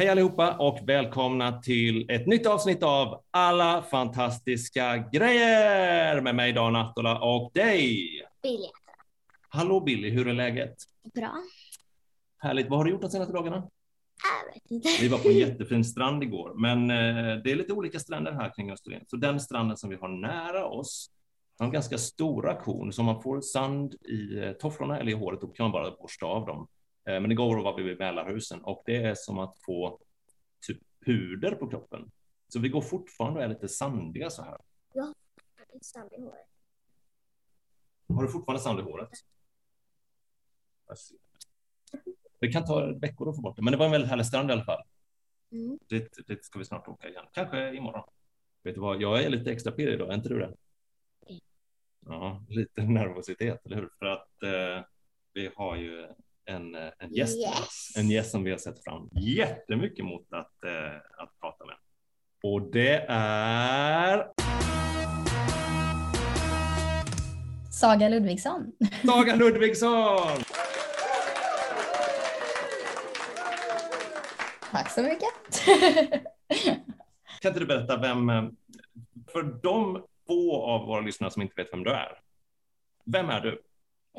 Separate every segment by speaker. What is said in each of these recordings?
Speaker 1: Hej allihopa och välkomna till ett nytt avsnitt av Alla fantastiska grejer med mig Dan Attola och dig.
Speaker 2: Billy.
Speaker 1: Hallå Billy, hur är läget?
Speaker 2: Bra.
Speaker 1: Härligt. Vad har du gjort de senaste dagarna?
Speaker 2: Jag vet inte.
Speaker 1: Vi var på en jättefin strand igår, men eh, det är lite olika stränder här kring Österlen. Så den stranden som vi har nära oss har en ganska stora kon, så om man får sand i eh, tofflorna eller i håret, då kan man bara borsta av dem. Eh, Men igår var vi vid Mälarhusen och det är som att få typ puder på kroppen. Så vi går fortfarande och är lite sandiga så här.
Speaker 2: Sand i håret.
Speaker 1: Har du fortfarande sand i håret? Jag. Det kan ta veckor att få bort det, men det var en väldigt härlig strand i alla fall.
Speaker 2: Mm.
Speaker 1: Dit, dit ska vi snart åka igen. Kanske imorgon. Vet du vad, jag är lite extra pirrig idag, är inte du det? Ja, lite nervositet, eller hur? För att eh, vi har ju en, eh, en gäst
Speaker 2: Yes.
Speaker 1: En gäst som vi har sett fram jättemycket mot att, eh, att prata med. Och det är
Speaker 3: Saga Ludvigsson.
Speaker 1: Saga Ludvigsson!
Speaker 3: Tack så mycket.
Speaker 1: Kan inte du berätta vem, eh, för de få av våra lyssnare som inte vet vem du är, vem är du?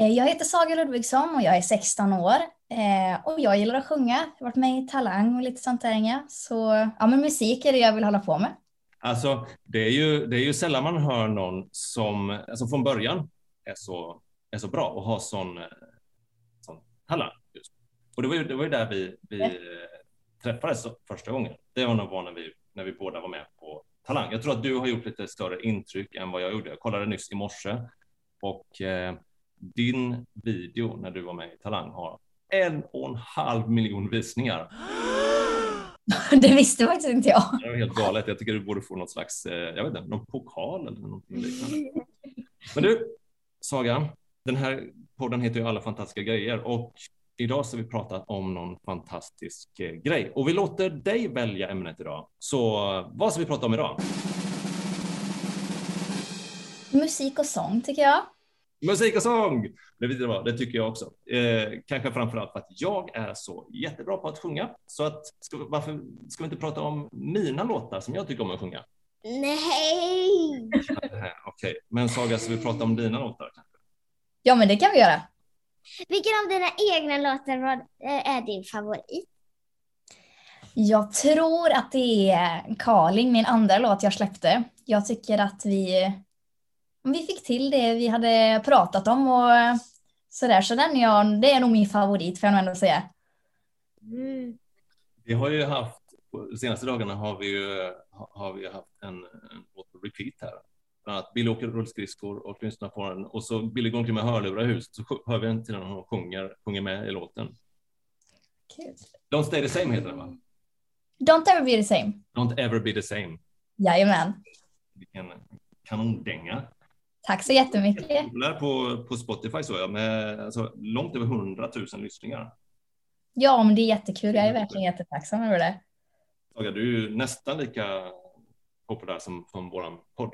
Speaker 3: Eh, Jag heter Saga Ludvigsson och jag är 16 år. Eh, Och jag gillar att sjunga. Jag har varit med i Talang och lite sånt där. Så ja, men musik är det jag vill hålla på med.
Speaker 1: Alltså, det är ju, det är ju sällan man hör någon som alltså från början är så, är så bra och har sån, eh, sån talang. Just. Och det var ju, det var ju där vi, vi eh, träffades första gången. Det var nog var när vi, när vi båda var med på Talang. Jag tror att du har gjort lite större intryck än vad jag gjorde. Jag kollade nyss i morse och eh, din video när du var med i Talang har en och en halv miljon visningar.
Speaker 3: Det visste faktiskt inte jag.
Speaker 1: Det var helt galet. Jag tycker du borde få något slags, eh, jag vet inte, någon pokal eller någonting liknande. Men du, Saga, den här podden heter ju Alla fantastiska grejer och idag ska vi prata om någon fantastisk eh, grej och vi låter dig välja ämnet idag. Så vad ska vi prata om idag?
Speaker 3: Musik och sång tycker jag.
Speaker 1: Musik och sång! Det, vet du vad, det tycker jag också. Eh, kanske framförallt för att jag är så jättebra på att sjunga. Så att, ska, varför ska vi inte prata om mina låtar som jag tycker om att sjunga?
Speaker 2: Nej!
Speaker 1: Okej, men Saga, ska vi prata om dina låtar? kanske?
Speaker 3: Ja, men det kan vi göra.
Speaker 2: Vilken av dina egna låtar var, eh, är din favorit?
Speaker 3: Jag tror att det är Karling, min andra låt jag släppte. Jag tycker att vi, vi fick till det vi hade pratat om och sådär. Så den är jag, det är nog min favorit får jag nog ändå säga.
Speaker 2: Mm.
Speaker 1: Vi har ju haft, de senaste dagarna har vi ju ha- har vi haft en, en repeat här. Bland annat Billy åker rullskridskor och lyssnar på den och så Billy går omkring med hörlurar i huset så hör vi en till när hon sjunger, sjunger med i låten.
Speaker 3: Kul.
Speaker 1: Don't stay the same heter den va?
Speaker 3: Don't ever be the same.
Speaker 1: Don't ever be the same.
Speaker 3: Jajamän.
Speaker 1: Vilken kanondänga.
Speaker 3: Tack så jättemycket.
Speaker 1: På, på Spotify så jag med alltså, långt över 100 000 lyssningar.
Speaker 3: Ja, men det är jättekul. Jag är verkligen jättetacksam över det.
Speaker 1: Saga, du är ju nästan lika populär som, som våran podd.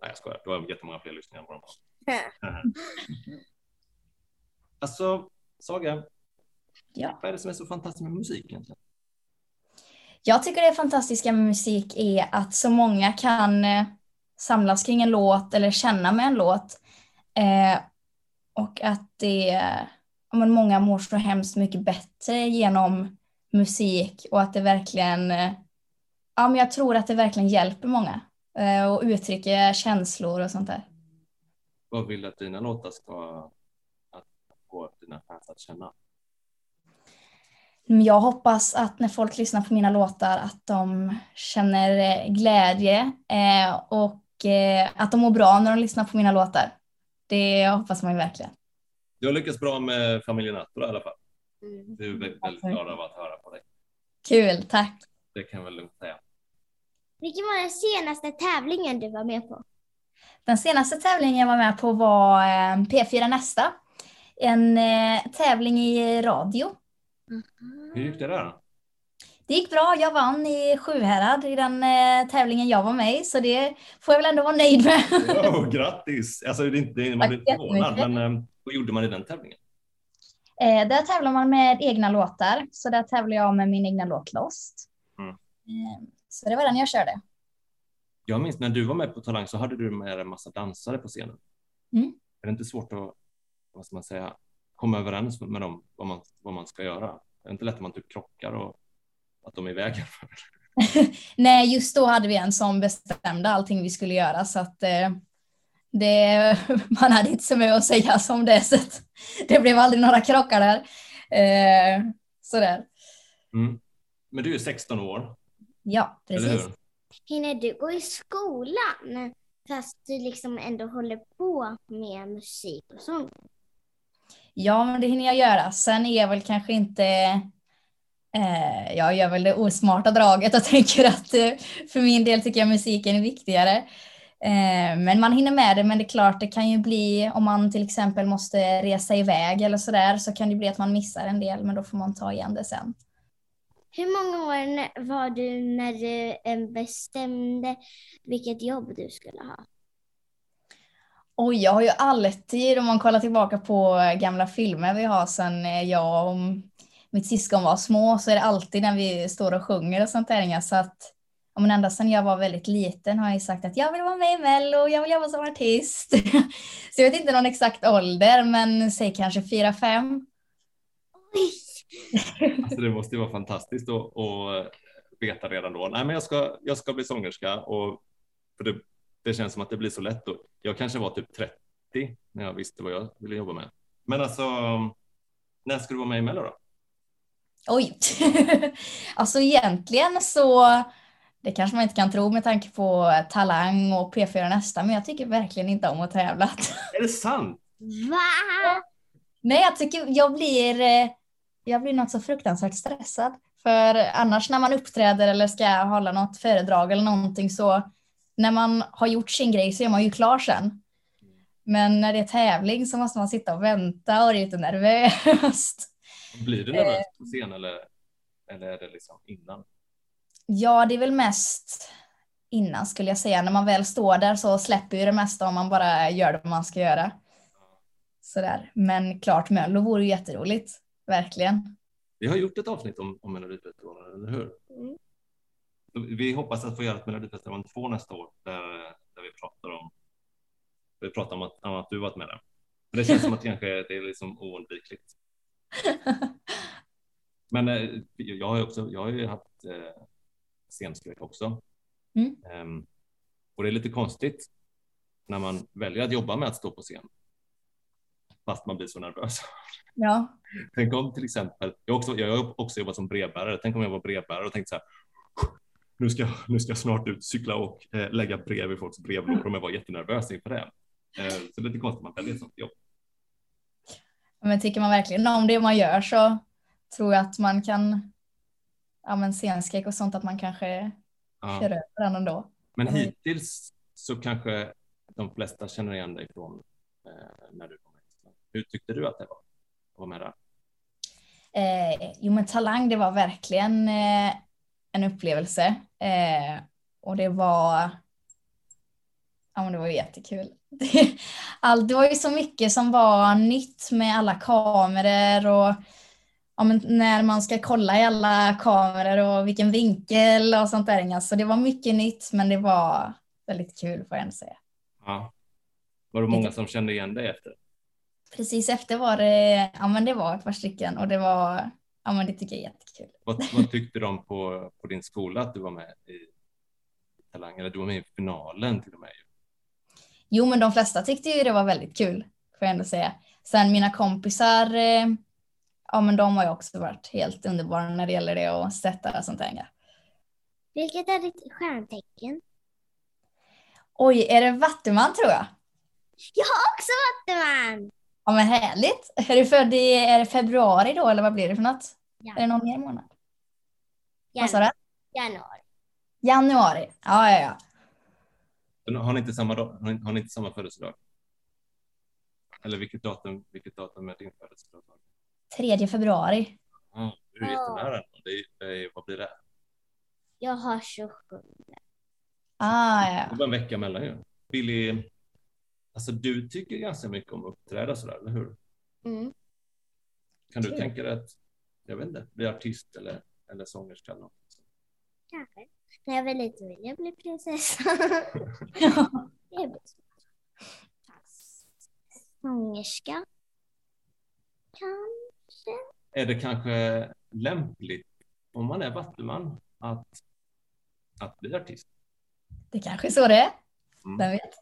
Speaker 1: Nej, jag skojar. Du har jättemånga fler lyssningar än våran podd. Alltså, Saga,
Speaker 3: Ja.
Speaker 1: vad är det som är så fantastiskt med musik egentligen?
Speaker 3: Jag tycker det fantastiska med musik är att så många kan eh, samlas kring en låt eller känna med en låt. Eh, och att det, men många mår så hemskt mycket bättre genom musik och att det verkligen, eh, ja men jag tror att det verkligen hjälper många. Eh, och uttrycka känslor och sånt där.
Speaker 1: Vad vill du att dina låtar ska att få dina fans att känna?
Speaker 3: Men Jag hoppas att när folk lyssnar på mina låtar att de känner eh, glädje eh, och att de mår bra när de lyssnar på mina låtar. Det hoppas man ju verkligen.
Speaker 1: Du har lyckats bra med familjen Attola i alla fall.
Speaker 2: Mm.
Speaker 1: Du är väldigt, väldigt glad av att höra på dig.
Speaker 3: Kul, tack.
Speaker 1: Det kan väl lugnt säga.
Speaker 2: Vilken var den senaste tävlingen du var med på?
Speaker 3: Den senaste tävlingen jag var med på var eh, P4 Nästa. En eh, tävling i radio.
Speaker 1: Hur gick det där?
Speaker 3: Det gick bra. Jag vann i Sjuhärad i den eh, tävlingen jag var med i, så det får jag väl ändå vara nöjd med.
Speaker 1: Wow, grattis! Alltså, det är inte, man blir inte förvånad, men eh, vad gjorde man i den tävlingen?
Speaker 3: Eh, där tävlar man med egna låtar, så där tävlar jag med min egna låt Lost.
Speaker 1: Mm.
Speaker 3: Eh, så det var den jag körde.
Speaker 1: Jag minns när du var med på Talang så hade du med en massa dansare på scenen.
Speaker 3: Mm.
Speaker 1: Är det inte svårt att, vad ska man säga, komma överens med dem vad man, vad man ska göra? Är det inte lätt att man typ krockar och att de är i vägen?
Speaker 3: Nej, just då hade vi en som bestämde allting vi skulle göra så att eh, det, man hade inte så mycket att säga som det så att det blev aldrig några krockar där. Eh, sådär.
Speaker 1: Mm. Men du är 16 år,
Speaker 3: Ja, precis.
Speaker 2: Hinner du gå i skolan fast du liksom ändå håller på med musik och sånt?
Speaker 3: Ja, men det hinner jag göra. Sen är jag väl kanske inte... Eh, jag gör väl det osmarta draget och tänker att eh, för min del tycker jag musiken är viktigare. Eh, men man hinner med det, men det är klart det kan ju bli om man till exempel måste resa iväg eller sådär så kan det bli att man missar en del, men då får man ta igen det sen.
Speaker 2: Hur många år var du när du eh, bestämde vilket jobb du skulle ha?
Speaker 3: Oj, jag har ju alltid, om man kollar tillbaka på gamla filmer vi har sedan eh, jag och mitt syskon var små, så är det alltid när vi står och sjunger och sånt där. Så att, ja, men ända sedan jag var väldigt liten har jag sagt att jag vill vara med i Mello, jag vill jobba som artist. så jag vet inte någon exakt ålder, men säg kanske fyra, fem.
Speaker 2: Oj!
Speaker 1: Alltså det måste ju vara fantastiskt att, att veta redan då. Nej, men jag ska, jag ska bli sångerska och för det, det känns som att det blir så lätt. Då. Jag kanske var typ 30 när jag visste vad jag ville jobba med. Men alltså, när ska du vara med i Mello då?
Speaker 3: Oj! alltså egentligen så, det kanske man inte kan tro med tanke på Talang och P4 Nästa, men jag tycker verkligen inte om att tävla.
Speaker 1: Är det sant?
Speaker 2: Va?
Speaker 3: Nej, jag tycker jag blir, eh, jag blir något så fruktansvärt stressad. För annars när man uppträder eller ska hålla något föredrag eller någonting så när man har gjort sin grej så är man ju klar sen. Men när det är tävling så måste man sitta och vänta och det är lite nervöst.
Speaker 1: Blir du nervös på scen eller, eller är det liksom innan?
Speaker 3: Ja, det är väl mest innan skulle jag säga. När man väl står där så släpper ju det mesta om man bara gör det man ska göra. Sådär. Men klart Mello vore ju jätteroligt. Verkligen.
Speaker 1: Vi har gjort ett avsnitt om, om Melodifestivalen, eller hur?
Speaker 2: Mm.
Speaker 1: Vi hoppas att få göra ett Melodifestivalen 2 nästa år där, där vi pratar om vi pratar om att, om att du varit med där. Men det känns som att kanske det är liksom oundvikligt. Men eh, jag har också, jag har ju haft eh, scenskräck också.
Speaker 3: Mm.
Speaker 1: Ehm, och det är lite konstigt när man väljer att jobba med att stå på scen. Fast man blir så nervös.
Speaker 3: Ja.
Speaker 1: Tänk om till exempel, jag har också, jag har också jobbat som brevbärare. Tänk om jag var brevbärare och tänkte så här. Nu ska, nu ska jag snart ut, cykla och eh, lägga brev i folks brevlådor om jag var jättenervös inför det. Eh, så det är lite konstigt att man väljer ett sånt jobb.
Speaker 3: Men tycker man verkligen om det man gör så tror jag att man kan, ja men scenskräck och sånt, att man kanske
Speaker 1: Ja.
Speaker 3: kör över den ändå.
Speaker 1: Men hittills så kanske de flesta känner igen dig från eh, när du kom med. Hur tyckte du att det var att vara med där?
Speaker 3: Eh, jo men Talang det var verkligen eh, en upplevelse. Eh, och det var, ja men det var jättekul. Allt, det var ju så mycket som var nytt med alla kameror och ja, när man ska kolla i alla kameror och vilken vinkel och sånt där. Så det var mycket nytt men det var väldigt kul får jag ändå säga.
Speaker 1: Ja. Var det många som kände igen dig efter?
Speaker 3: Precis efter var det, ja men det var ett par stycken och det var, ja men det tycker jag är jättekul.
Speaker 1: Vad, vad tyckte de på, på din skola att du var med i Talang? Eller du var med i finalen till och med.
Speaker 3: Jo, men de flesta tyckte ju det var väldigt kul, får jag ändå säga. Sen mina kompisar, eh, ja men de har ju också varit helt underbara när det gäller det och sätta sånt där.
Speaker 2: Vilket är ditt stjärntecken?
Speaker 3: Oj, är det Vattuman tror jag?
Speaker 2: Jag har också Vattuman!
Speaker 3: Ja men härligt. Är du född i är det februari då eller vad blir det för något?
Speaker 2: Ja.
Speaker 3: Är det någon mer månad? Vad sa du?
Speaker 2: Januari.
Speaker 3: Januari. Ja, ja, ja.
Speaker 1: Men Har ni inte samma, har ni, har ni inte samma födelsedag? Eller vilket datum, vilket datum är din födelsedag?
Speaker 3: 3 februari.
Speaker 1: Ja, du är
Speaker 2: Ja.
Speaker 1: jättenära. Det är, det är, vad blir det?
Speaker 2: Jag har 27.
Speaker 3: Ah, ja,
Speaker 1: Det var en vecka mellan ju. Billy, alltså du tycker ganska mycket om att uppträda sådär, eller hur?
Speaker 2: Mm.
Speaker 1: Kan du
Speaker 3: Kul.
Speaker 1: tänka dig att, jag vet inte, bli artist eller, eller sångerska eller något?
Speaker 2: Kanske. När jag var liten ville jag bli prinsessa. det blir svårt. Sångerska. Kanske.
Speaker 1: Är det kanske lämpligt om man är vattuman att, att bli artist?
Speaker 3: Det kanske är så det är.
Speaker 1: Mm.
Speaker 3: Vem vet?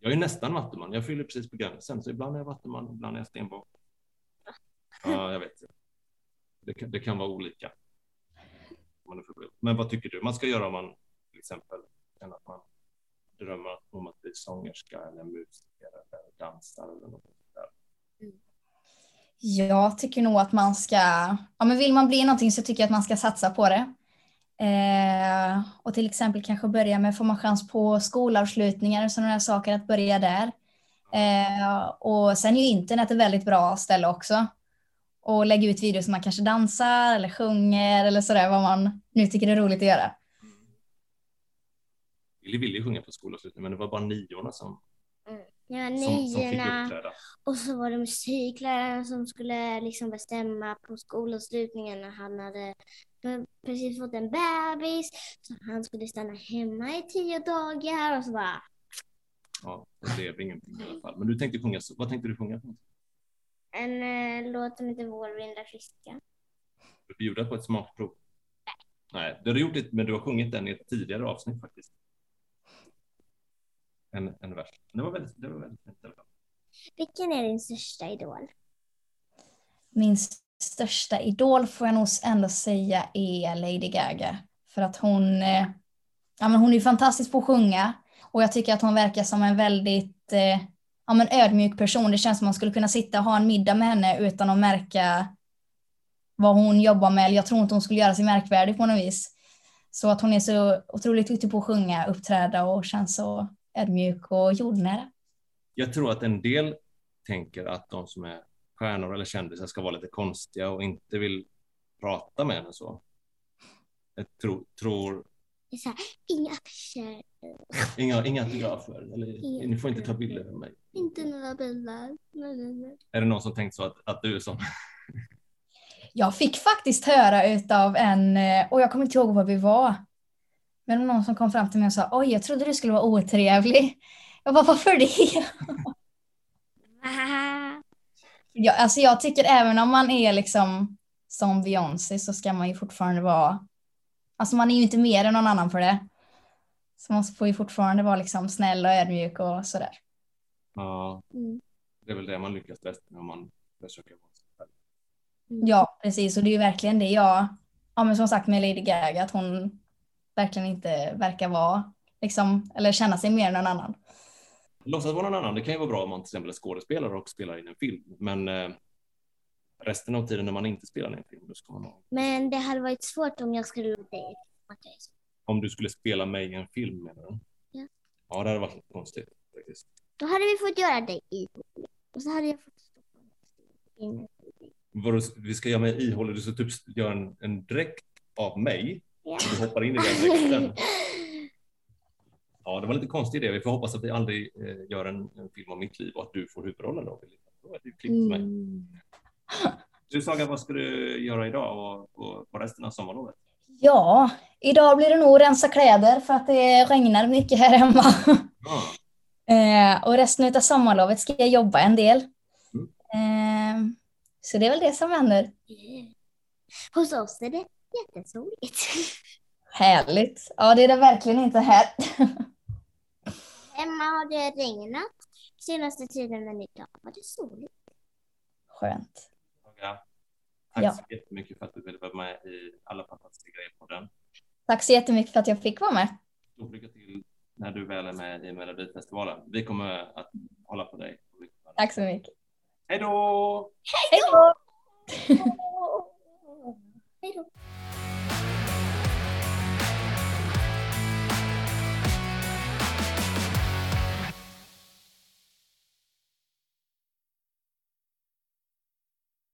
Speaker 1: Jag är nästan vattuman. Jag fyller precis på gränsen, så ibland är jag vattuman, ibland är jag stenbock. Ja, jag vet. Det kan, det kan vara olika. Man är för- Men vad tycker du man ska göra om man till exempel känner att man drömmer om att bli sångerska eller musiker eller dansare eller något där?
Speaker 3: Jag tycker nog att man ska, ja men vill man bli någonting så tycker jag att man ska satsa på det. Eh, och till exempel kanske börja med, får man chans på skolavslutningar och sådana saker, att börja där. Eh, och sen är ju internet ett väldigt bra ställe också. Och lägga ut videos som man kanske dansar eller sjunger eller sådär, vad man nu tycker är roligt att göra.
Speaker 1: Willy ville ju sjunga på skolavslutningen, men det var bara niorna som,
Speaker 2: Jag var
Speaker 1: som, som fick
Speaker 2: niorna
Speaker 1: uppträda.
Speaker 2: och så var det musikläraren som skulle liksom bestämma på skolavslutningen när han hade precis fått en bebis. Så han skulle stanna hemma i tio dagar och så bara
Speaker 1: Ja, det blev ingenting i alla fall. Men du tänkte sjunga, så- vad tänkte du sjunga?
Speaker 2: En eh, låt som heter Vårvindar friska.
Speaker 1: Du bjuda på ett smakprov? Nej, du har gjort det, men du har sjungit den i ett tidigare avsnitt faktiskt. En, en vers. Det var väldigt, det var väldigt fall.
Speaker 2: Vilken är din största idol?
Speaker 3: Min största idol får jag nog ändå säga är Lady Gaga. För att hon, eh, ja, men hon är fantastisk på att sjunga. Och jag tycker att hon verkar som en väldigt eh, ja, men ödmjuk person. Det känns som man skulle kunna sitta och ha en middag med henne utan att märka vad hon jobbar med. Jag tror inte hon skulle göra sig märkvärdig på något vis. Så att hon är så otroligt duktig på att sjunga, uppträda och känns så ödmjuk och jordnära.
Speaker 1: Jag tror att en del tänker att de som är stjärnor eller kändisar ska vara lite konstiga och inte vill prata med henne så. Jag tror, tror
Speaker 2: så här, inga affischer,
Speaker 1: inga, inga autografer, eller
Speaker 2: Inga
Speaker 1: ni får inte ta bilder med mig.
Speaker 2: inte några bilar. Nej, nej, nej.
Speaker 1: Är det någon som tänkt så att, att du är som
Speaker 3: Jag fick faktiskt höra utav en, eh, och jag kommer inte ihåg vad vi var. Men var någon som kom fram till mig och sa oj, jag trodde du skulle vara otrevlig. Jag bara, varför det? Ja, alltså jag tycker även om man är liksom som Beyoncé så ska man ju fortfarande vara, alltså man är ju inte mer än någon annan för det. Så man får ju fortfarande vara liksom snäll och ödmjuk och sådär.
Speaker 1: Ja,
Speaker 2: Mm.
Speaker 1: det är väl det man lyckas bäst med om man försöker vara sig själv.
Speaker 3: Ja, precis. Och det är ju verkligen det jag, ja men som sagt med Lady Gaga, att hon verkligen inte verkar vara, liksom, eller känna sig mer än någon annan.
Speaker 1: Låtsas vara någon annan, det kan ju vara bra om man till exempel är skådespelare och spelar in en film, men eh, resten av tiden när man inte spelar film, då ska man ha,
Speaker 2: Men det hade varit svårt om jag skulle låta dig.
Speaker 1: om du skulle spela mig i en film menar du?
Speaker 2: Ja.
Speaker 1: Ja, det hade varit lite konstigt faktiskt.
Speaker 2: Då hade vi fått göra dig i Och så hade jag fått stå.
Speaker 1: Vadå, vi ska göra mig ihålig, du ska typ göra en, en dräkt av mig,
Speaker 2: Ja.
Speaker 1: du hoppar in i den dräkten. Ja, det var lite konstig idé. Vi får hoppas att vi aldrig eh, gör en, en film om mitt liv och att du får huvudrollen då. Då är det klippt för mig. Du Saga, vad ska du göra idag och, och på resten av sommarlovet?
Speaker 3: Ja, idag blir det nog rensa kläder för att det regnar mycket här hemma.
Speaker 1: Ja,
Speaker 3: Eh, och resten av sommarlovet ska jag jobba en del.
Speaker 1: Mm.
Speaker 3: Eh, så det är väl det som händer.
Speaker 2: Hos oss är det jättesoligt.
Speaker 3: Härligt. Ja, det är det verkligen inte här.
Speaker 2: Hemma har det regnat senaste tiden men idag var det soligt.
Speaker 3: Skönt.
Speaker 1: Tack
Speaker 3: Ja.
Speaker 1: så jättemycket för att du ville vara med i Alla fantastiska grejer på den.
Speaker 3: Tack så jättemycket för att jag fick vara med.
Speaker 1: Stort lycka till när du väl är med i Melodifestivalen. Vi kommer att hålla på dig.
Speaker 3: Tack så mycket.
Speaker 1: Hej då!
Speaker 3: Hej då!
Speaker 2: Hej då.